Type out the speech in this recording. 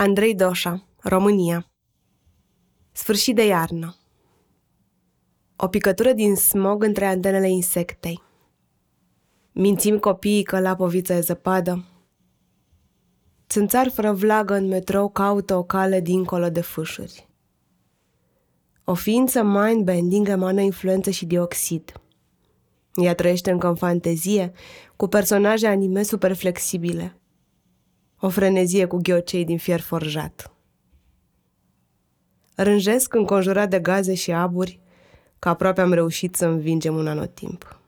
Andrei Doșa, România. Sfârșit de iarnă. O picătură din smog între antenele insectei. Mințim copiii că la poviță e zăpadă. Țânțar fără vlagă în metrou caută o cale dincolo de fâșuri. O ființă mind-bending emană influență și dioxid. Ea trăiește încă în fantezie, cu personaje anime super flexibile – o frenezie cu ghiocei din fier forjat. Rânjesc înconjurat de gaze și aburi, că aproape am reușit să învingem un anotimp.